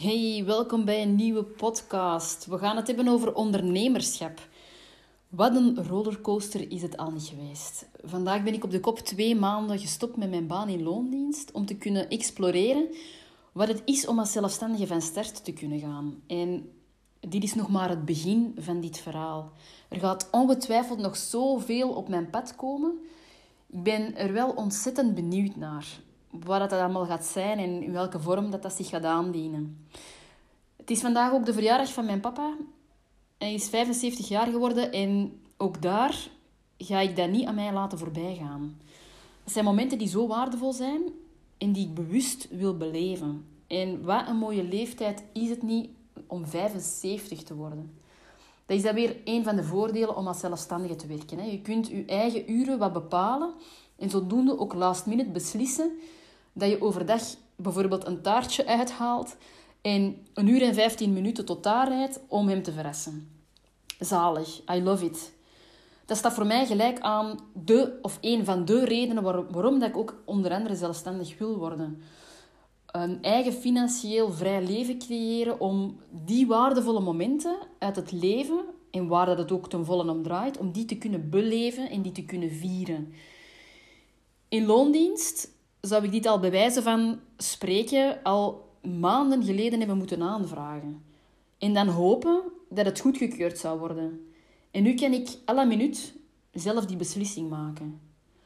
Hey, welkom bij een nieuwe podcast. We gaan het hebben over ondernemerschap. Wat een rollercoaster is het al niet geweest. Vandaag ben ik op de kop twee maanden gestopt met mijn baan in loondienst om te kunnen exploreren wat het is om als zelfstandige van start te kunnen gaan. En dit is nog maar het begin van dit verhaal. Er gaat ongetwijfeld nog zoveel op mijn pad komen. Ik ben er wel ontzettend benieuwd naar wat dat allemaal gaat zijn en in welke vorm dat, dat zich gaat aandienen. Het is vandaag ook de verjaardag van mijn papa. Hij is 75 jaar geworden en ook daar ga ik dat niet aan mij laten voorbijgaan. Het zijn momenten die zo waardevol zijn en die ik bewust wil beleven. En wat een mooie leeftijd is het niet om 75 te worden. Dat is dan weer een van de voordelen om als zelfstandige te werken. Je kunt je eigen uren wat bepalen en zodoende ook last minute beslissen dat je overdag bijvoorbeeld een taartje uithaalt en een uur en 15 minuten tot daar rijdt om hem te verrassen. Zalig, I love it. Dat staat voor mij gelijk aan de of een van de redenen waarom, dat ik ook onder andere zelfstandig wil worden. Een eigen financieel vrij leven creëren om die waardevolle momenten uit het leven, en waar dat het ook ten volle om draait, om die te kunnen beleven en die te kunnen vieren. In loondienst zou ik dit al bewijzen van spreken al maanden geleden hebben moeten aanvragen. En dan hopen dat het goedgekeurd zou worden. En nu kan ik alle minuut zelf die beslissing maken.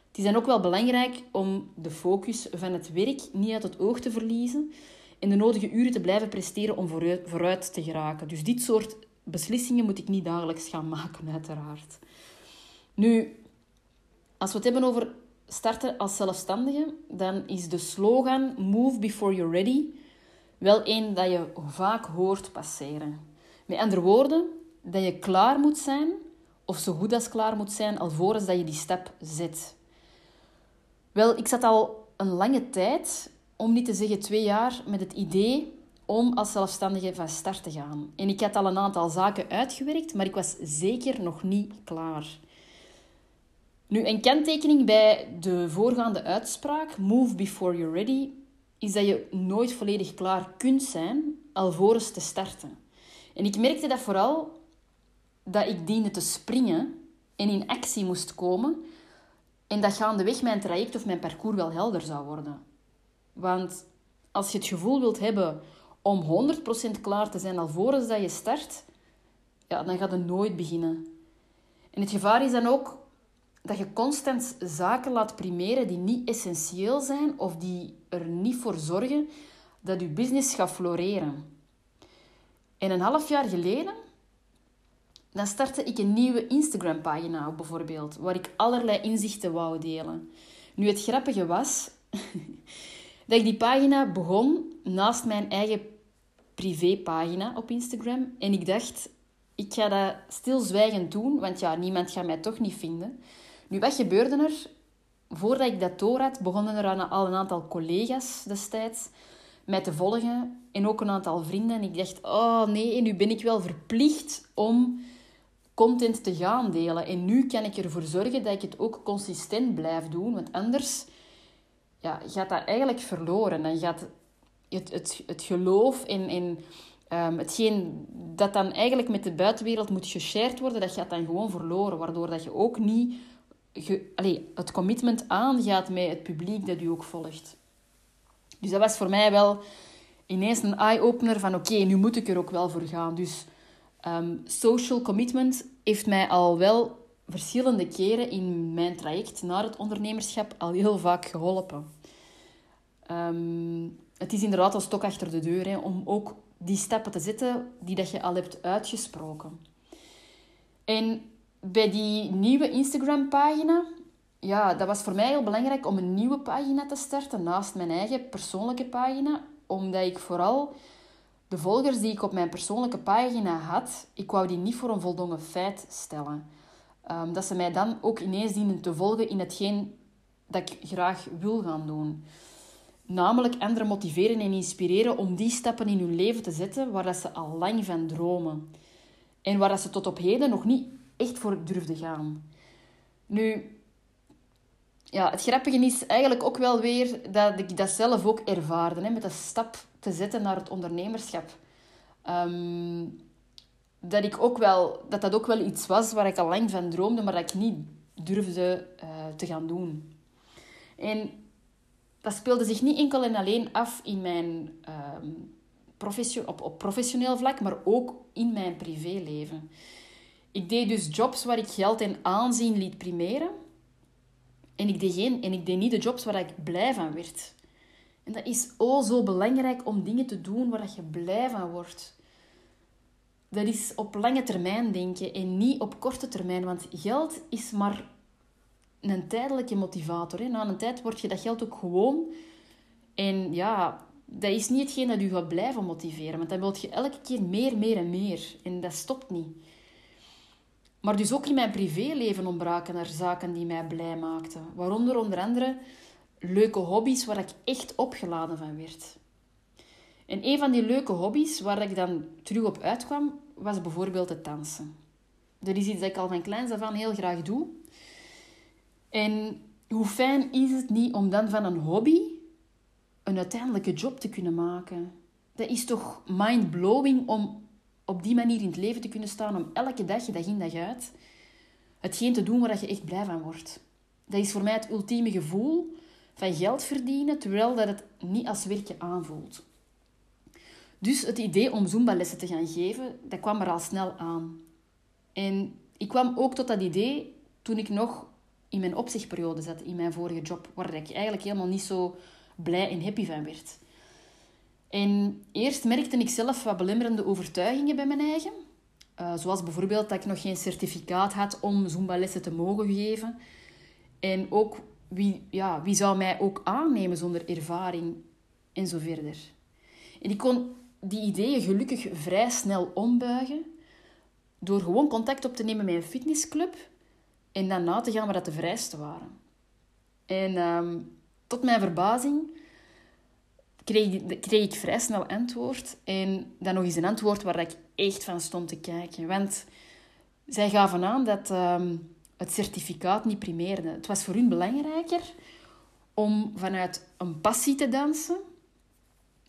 Het is dan ook wel belangrijk om de focus van het werk niet uit het oog te verliezen en de nodige uren te blijven presteren om vooruit te geraken. Dus dit soort beslissingen moet ik niet dagelijks gaan maken, uiteraard. Nu, als we het hebben over starten als zelfstandige, dan is de slogan Move before you're ready wel een dat je vaak hoort passeren. Met andere woorden, dat je klaar moet zijn, of zo goed als klaar moet zijn, alvorens dat je die stap zet. Wel, ik zat al een lange tijd, om niet te zeggen twee jaar, met het idee om als zelfstandige van start te gaan. En ik had al een aantal zaken uitgewerkt, maar ik was zeker nog niet klaar. Nu, een kenttekening bij de voorgaande uitspraak, move before you're ready, is dat je nooit volledig klaar kunt zijn alvorens te starten. En ik merkte dat vooral dat ik diende te springen en in actie moest komen en dat gaandeweg mijn traject of mijn parcours wel helder zou worden. Want als je het gevoel wilt hebben om 100% klaar te zijn alvorens dat je start, ja, dan gaat het nooit beginnen. En het gevaar is dan ook dat je constant zaken laat primeren die niet essentieel zijn of die er niet voor zorgen dat je business gaat floreren. En een half jaar geleden dan startte ik een nieuwe Instagram-pagina bijvoorbeeld, waar ik allerlei inzichten wou delen. Nu, het grappige was dat ik die pagina begon naast mijn eigen privépagina op Instagram. En ik dacht, ik ga dat stilzwijgend doen, want ja, niemand gaat mij toch niet vinden. Nu, wat gebeurde er? Voordat ik dat door had, begonnen er al een aantal collega's destijds mij te volgen. En ook een aantal vrienden. En ik dacht, oh nee, nu ben ik wel verplicht om content te gaan delen. En nu kan ik ervoor zorgen dat ik het ook consistent blijf doen. Want anders ja, gaat dat eigenlijk verloren. Dan gaat het, het, het geloof in, in um, hetgeen dat dan eigenlijk met de buitenwereld moet geshared worden, dat gaat dan gewoon verloren. Waardoor dat je ook niet het commitment aangaat met het publiek dat u ook volgt. Dus dat was voor mij wel ineens een eye-opener van oké, nu moet ik er ook wel voor gaan. Dus um, social commitment heeft mij al wel verschillende keren in mijn traject naar het ondernemerschap al heel vaak geholpen. Um, het is inderdaad een stok achter de deur hè, om ook die stappen te zetten die dat je al hebt uitgesproken. En bij die nieuwe Instagram-pagina, ja, dat was voor mij heel belangrijk om een nieuwe pagina te starten naast mijn eigen persoonlijke pagina. omdat ik vooral de volgers die ik op mijn persoonlijke pagina had, ik wou die niet voor een voldongen feit stellen. Um, dat ze mij dan ook ineens dienen te volgen in hetgeen dat ik graag wil gaan doen. Namelijk anderen motiveren en inspireren om die stappen in hun leven te zetten waar dat ze al lang van dromen. En waar dat ze tot op heden nog niet echt voor durfden gaan. Nu, ja, het grappige is eigenlijk ook wel weer dat ik dat zelf ook ervaarde, hè, met de stap te zetten naar het ondernemerschap. Ehm, dat, ik ook wel, dat dat ook wel iets was waar ik al lang van droomde, maar dat ik niet durfde uh, te gaan doen. En dat speelde zich niet enkel en alleen af in mijn, op, op professioneel vlak, maar ook in mijn privéleven. Ik deed dus jobs waar ik geld en aanzien liet primeren. En ik deed, geen, en ik deed niet de jobs waar ik blij van werd. En dat is oh zo belangrijk om dingen te doen waar je blij van wordt. Dat is op lange termijn denken en niet op korte termijn. Want geld is maar een tijdelijke motivator. Hè. Na een tijd word je dat geld ook gewoon. En ja, dat is niet hetgeen dat je gaat blijven motiveren. Want dan wil je elke keer meer, meer en meer. En dat stopt niet. Maar dus ook in mijn privéleven ontbraken er zaken die mij blij maakten. Waaronder onder andere leuke hobby's waar ik echt opgeladen van werd. En een van die leuke hobby's waar ik dan terug op uitkwam, was bijvoorbeeld het dansen. Dat is iets dat ik al van kleins af aan heel graag doe. En hoe fijn is het niet om dan van een hobby een uiteindelijke job te kunnen maken? Dat is toch mind-blowing om op die manier in het leven te kunnen staan, om elke dag, dag in dag uit, hetgeen te doen waar je echt blij van wordt. Dat is voor mij het ultieme gevoel van geld verdienen, terwijl dat het niet als werkje aanvoelt. Dus het idee om Zumba-lessen te gaan geven, dat kwam er al snel aan. En ik kwam ook tot dat idee toen ik nog in mijn opzichtperiode zat, in mijn vorige job, waar ik eigenlijk helemaal niet zo blij en happy van werd. En eerst merkte ik zelf wat belemmerende overtuigingen bij mijn eigen. Uh, zoals bijvoorbeeld dat ik nog geen certificaat had om Zumba-lessen te mogen geven. En ook wie, ja, wie zou mij ook aannemen zonder ervaring en zo verder. En ik kon die ideeën gelukkig vrij snel ombuigen door gewoon contact op te nemen met een fitnessclub en dan te gaan waar dat de vrijste waren. En ehm, tot mijn verbazing kreeg, kreeg ik vrij snel antwoord. En dan nog eens een antwoord waar ik echt van stond te kijken. Want zij gaven aan dat ehm, het certificaat niet primeerde. Het was voor hun belangrijker om vanuit een passie te dansen,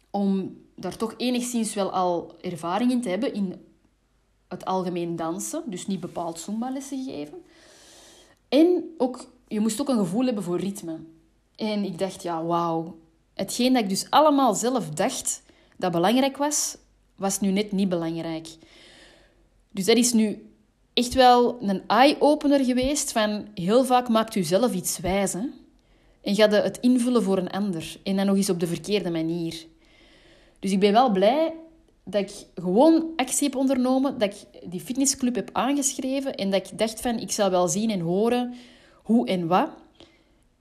om daar toch enigszins wel al ervaring in te hebben in het algemeen dansen, dus niet bepaald Zumba-lessen geven. En ook, je moest ook een gevoel hebben voor ritme. En ik dacht, ja, wauw. Hetgeen dat ik dus allemaal zelf dacht dat belangrijk was, was nu net niet belangrijk. Dus dat is nu echt wel een eye-opener geweest van heel vaak maakt u zelf iets wijs. Hè? En gaat het invullen voor een ander. En dan nog eens op de verkeerde manier. Dus ik ben wel blij dat ik gewoon actie heb ondernomen, dat ik die fitnessclub heb aangeschreven en dat ik dacht van, ik zal wel zien en horen hoe en wat.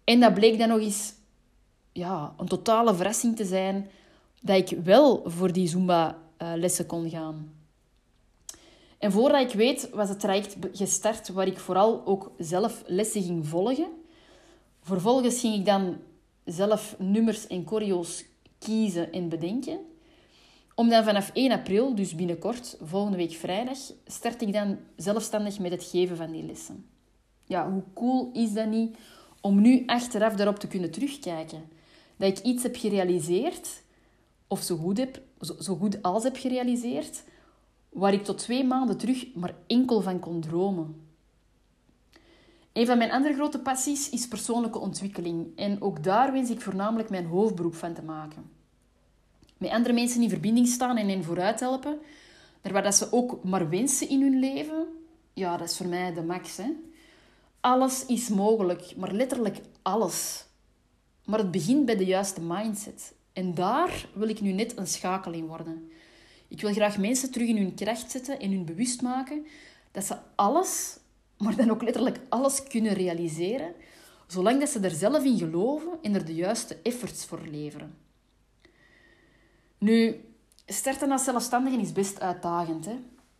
En dat bleek dan nog eens ja, een totale verrassing te zijn dat ik wel voor die Zumba-lessen kon gaan. En voordat ik weet, was het traject gestart waar ik vooral ook zelf lessen ging volgen. Vervolgens ging ik dan zelf nummers en choreo's kiezen en bedenken. Om dan vanaf 1 april, dus binnenkort, volgende week vrijdag, start ik dan zelfstandig met het geven van die lessen. Ja, hoe cool is dat niet om nu achteraf daarop te kunnen terugkijken? Dat ik iets heb gerealiseerd, of zo goed, heb, zo goed als heb gerealiseerd, waar ik tot twee maanden terug maar enkel van kon dromen. Een van mijn andere grote passies is persoonlijke ontwikkeling. En ook daar wens ik voornamelijk mijn hoofdberoep van te maken met andere mensen in verbinding staan en hen vooruit helpen. Daar waar dat ze ook maar wensen in hun leven, ja, dat is voor mij de max. Hè? Alles is mogelijk, maar letterlijk alles. Maar het begint bij de juiste mindset. En daar wil ik nu net een schakel in worden. Ik wil graag mensen terug in hun kracht zetten en hun bewust maken dat ze alles, maar dan ook letterlijk alles kunnen realiseren, zolang dat ze er zelf in geloven en er de juiste efforts voor leveren. Nu, starten als zelfstandige is best uitdagend. Hè?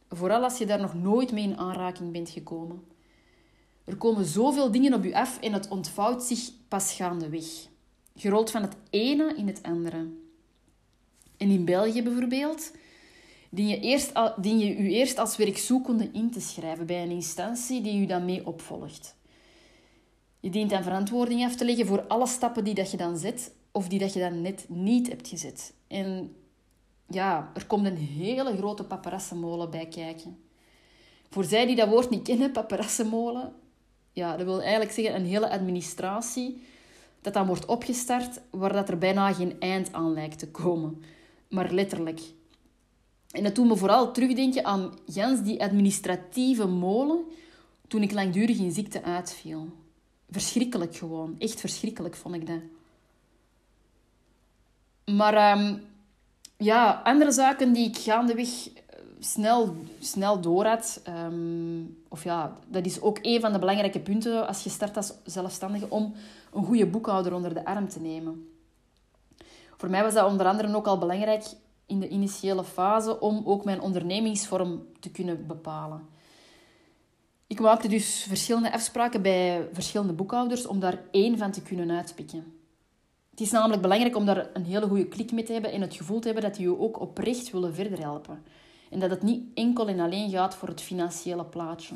Vooral als je daar nog nooit mee in aanraking bent gekomen. Er komen zoveel dingen op je af en het ontvouwt zich pas gaandeweg. Je rolt van het ene in het andere. En in België bijvoorbeeld, dien je, eerst, dien je je eerst als werkzoekende in te schrijven bij een instantie die je dan mee opvolgt. Je dient dan verantwoording af te leggen voor alle stappen die dat je dan zet of die dat je dan net niet hebt gezet. En ja, er komt een hele grote paparassenmolen bij kijken. Voor zij die dat woord niet kennen, paparassenmolen, ja, dat wil eigenlijk zeggen een hele administratie dat dan wordt opgestart waar dat er bijna geen eind aan lijkt te komen. Maar letterlijk. En dat doet me vooral terugdenken aan Jans die administratieve molen toen ik langdurig in ziekte uitviel. Verschrikkelijk gewoon. Echt verschrikkelijk vond ik dat. Maar ehm, ja, andere zaken die ik gaandeweg snel, snel door. Ehm, of ja, dat is ook een van de belangrijke punten als je start als zelfstandige, om een goede boekhouder onder de arm te nemen. Voor mij was dat onder andere ook al belangrijk in de initiële fase om ook mijn ondernemingsvorm te kunnen bepalen. Ik maakte dus verschillende afspraken bij verschillende boekhouders om daar één van te kunnen uitpikken. Het is namelijk belangrijk om daar een hele goede klik mee te hebben en het gevoel te hebben dat die je ook oprecht willen verder helpen. En dat het niet enkel en alleen gaat voor het financiële plaatje.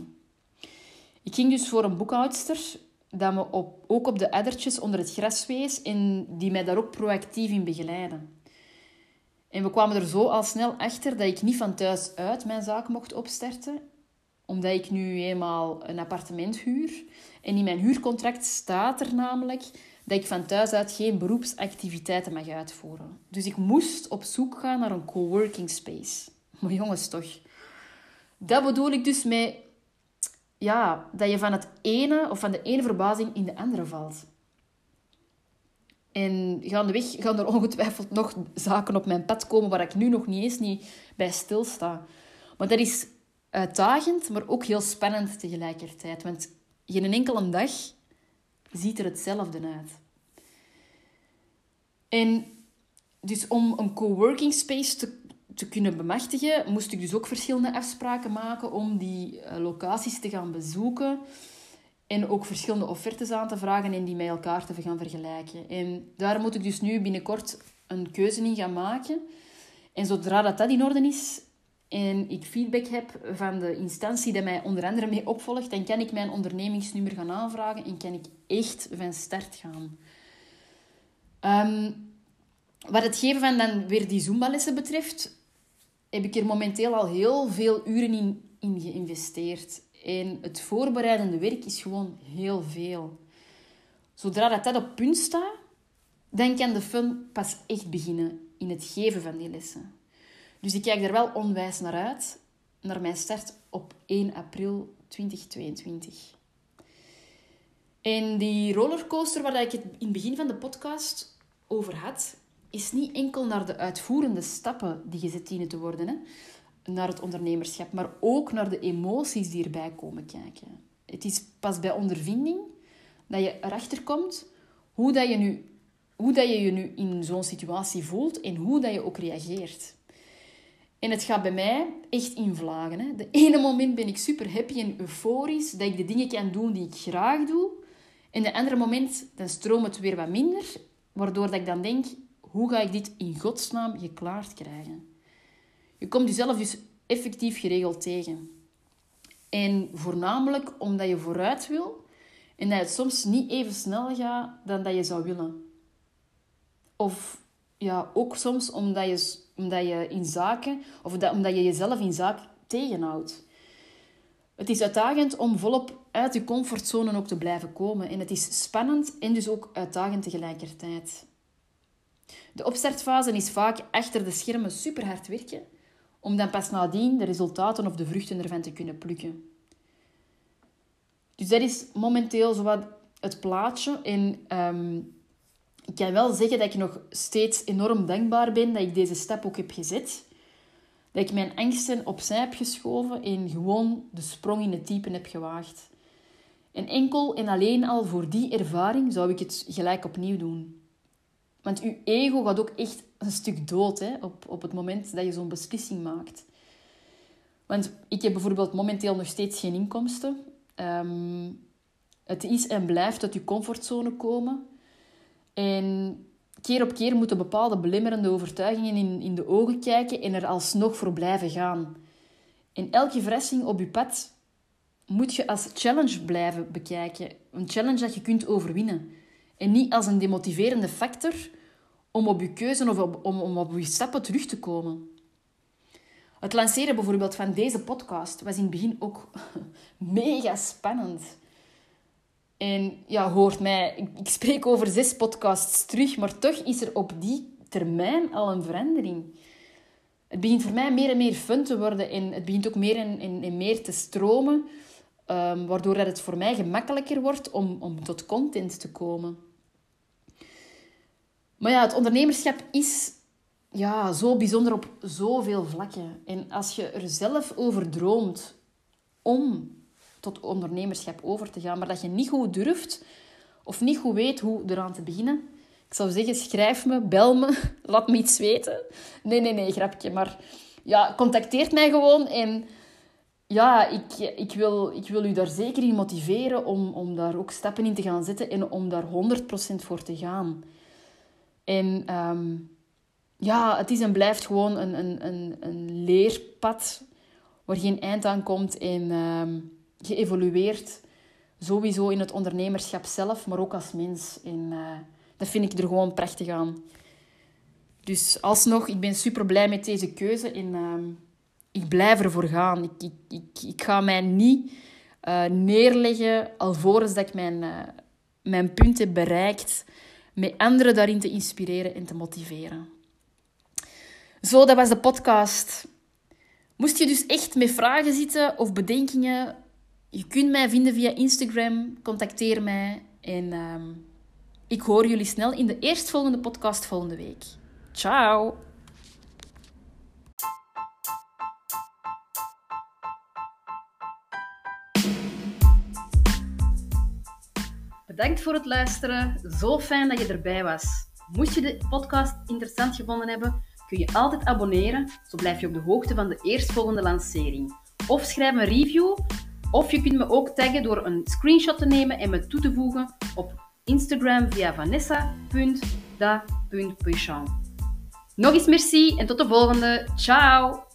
Ik ging dus voor een boekhoudster dat me op, ook op de addertjes onder het gras wees en die mij daar ook proactief in begeleiden. En we kwamen er zo al snel achter dat ik niet van thuis uit mijn zaak mocht opstarten, omdat ik nu eenmaal een appartement huur. En in mijn huurcontract staat er namelijk dat ik van thuis uit geen beroepsactiviteiten mag uitvoeren. Dus ik moest op zoek gaan naar een coworking space. Jongens, toch. Dat bedoel ik dus met ja, dat je van het ene of van de ene verbazing in de andere valt. En gaandeweg gaan er ongetwijfeld nog zaken op mijn pad komen waar ik nu nog niet eens niet bij stilsta. Maar dat is uitdagend, maar ook heel spannend tegelijkertijd. Want geen enkele dag ziet er hetzelfde uit. En dus om een coworking space te, te kunnen bemachtigen, moest ik dus ook verschillende afspraken maken om die eh, locaties te gaan bezoeken. En ook verschillende offertes aan te vragen en die met elkaar te gaan vergelijken. En daar moet ik dus nu binnenkort een keuze in gaan maken. En zodra dat, dat in orde is en ik feedback heb van de instantie die mij onder andere mee opvolgt, dan kan ik mijn ondernemingsnummer gaan aanvragen en kan ik echt van start gaan. Um, wat het geven van dan weer die Zumba-lessen betreft, heb ik er momenteel al heel veel uren in, geïnvesteerd. En het voorbereidende werk is gewoon heel veel. Zodra dat, dat op punt staat, dan kan de fun pas echt beginnen in het geven van die lessen. Dus ik kijk er wel onwijs naar uit, naar mijn start op 1 april 2022. En die rollercoaster waar ik het in het begin van de podcast over had, is niet enkel naar de uitvoerende stappen die gezet dienen te worden, hè, naar het ondernemerschap, maar ook naar de emoties die erbij komen kijken. Het is pas bij ondervinding dat je erachter komt hoe, dat je, nu, hoe dat je je nu in zo'n situatie voelt en hoe dat je ook reageert. En het gaat bij mij echt in vlagen. Hè. De ene moment ben ik super happy en euforisch dat ik de dingen kan doen die ik graag doe. En de andere moment dan stroomt het weer wat minder, waardoor dat ik dan denk, hoe ga ik dit in godsnaam geklaard krijgen? Je komt jezelf dus effectief geregeld tegen. En voornamelijk omdat je vooruit wil en dat het soms niet even snel gaat dan dat je zou willen. Of ja, ook soms omdat je, omdat je in zaken, of dat, omdat je jezelf in zaak tegenhoudt. Het is uitdagend om volop uit je comfortzone ook te blijven komen. En het is spannend en dus ook uitdagend tegelijkertijd. De opstartfase is vaak achter de schermen super hard werken, om dan pas nadien de resultaten of de vruchten ervan te kunnen plukken. Dus dat is momenteel zowat het plaatje. En um, ik kan wel zeggen dat ik nog steeds enorm dankbaar ben dat ik deze stap ook heb gezet. Dat ik mijn angsten opzij heb geschoven en gewoon de sprong in het diepe heb gewaagd. En enkel en alleen al voor die ervaring zou ik het gelijk opnieuw doen. Want je ego gaat ook echt een stuk dood hè, op, op het moment dat je zo'n beslissing maakt. Want ik heb bijvoorbeeld momenteel nog steeds geen inkomsten. Ehm, het is en blijft uit je comfortzone komen. En keer op keer moeten bepaalde belemmerende overtuigingen in, in de ogen kijken en er alsnog voor blijven gaan. En elke verrassing op je pad moet je als challenge blijven bekijken. Een challenge dat je kunt overwinnen. En niet als een demotiverende factor om op je keuze of om, om op je stappen terug te komen. Het lanceren bijvoorbeeld van deze podcast was in het begin ook mega spannend. En ja, hoort mij, ik spreek over zes podcasts terug, maar toch is er op die termijn al een verandering. Het begint voor mij meer en meer fun te worden en het begint ook meer en, en, meer te stromen, um, waardoor dat het voor mij gemakkelijker wordt om, om tot content te komen. Maar ja, het ondernemerschap is ja, zo bijzonder op zoveel vlakken. En als je er zelf over droomt om tot ondernemerschap over te gaan, maar dat je niet goed durft of niet goed weet hoe eraan te beginnen, ik zou zeggen, schrijf me, bel me, laat me iets weten. Nee, nee, nee, grapje. Maar ja, contacteert mij gewoon en ja, ik, ik, wil, ik wil u daar zeker in motiveren om, om daar ook stappen in te gaan zetten en om daar 100% voor te gaan. En ehm, ja, het is en blijft gewoon een, een, een, een leerpad waar geen eind aan komt en um, geëvolueerd. Sowieso in het ondernemerschap zelf, maar ook als mens. En uh, dat vind ik er gewoon prachtig aan. Dus alsnog, ik ben super blij met deze keuze en uh, ik blijf ervoor gaan. Ik, ik, ik, ik ga mij niet uh, neerleggen alvorens dat ik mijn, uh, mijn punt heb bereikt, met anderen daarin te inspireren en te motiveren. Zo, dat was de podcast. Moest je dus echt met vragen zitten of bedenkingen, je kunt mij vinden via Instagram. Contacteer mij. En uh, ik hoor jullie snel in de eerstvolgende podcast volgende week. Ciao! Bedankt voor het luisteren. Zo fijn dat je erbij was. Moest je de podcast interessant gevonden hebben, kun je altijd abonneren, zo blijf je op de hoogte van de eerstvolgende lancering. Of schrijf een review, of je kunt me ook taggen door een screenshot te nemen en me toe te voegen op Instagram via vanessa.da.puchon. Nog eens merci en tot de volgende. Ciao!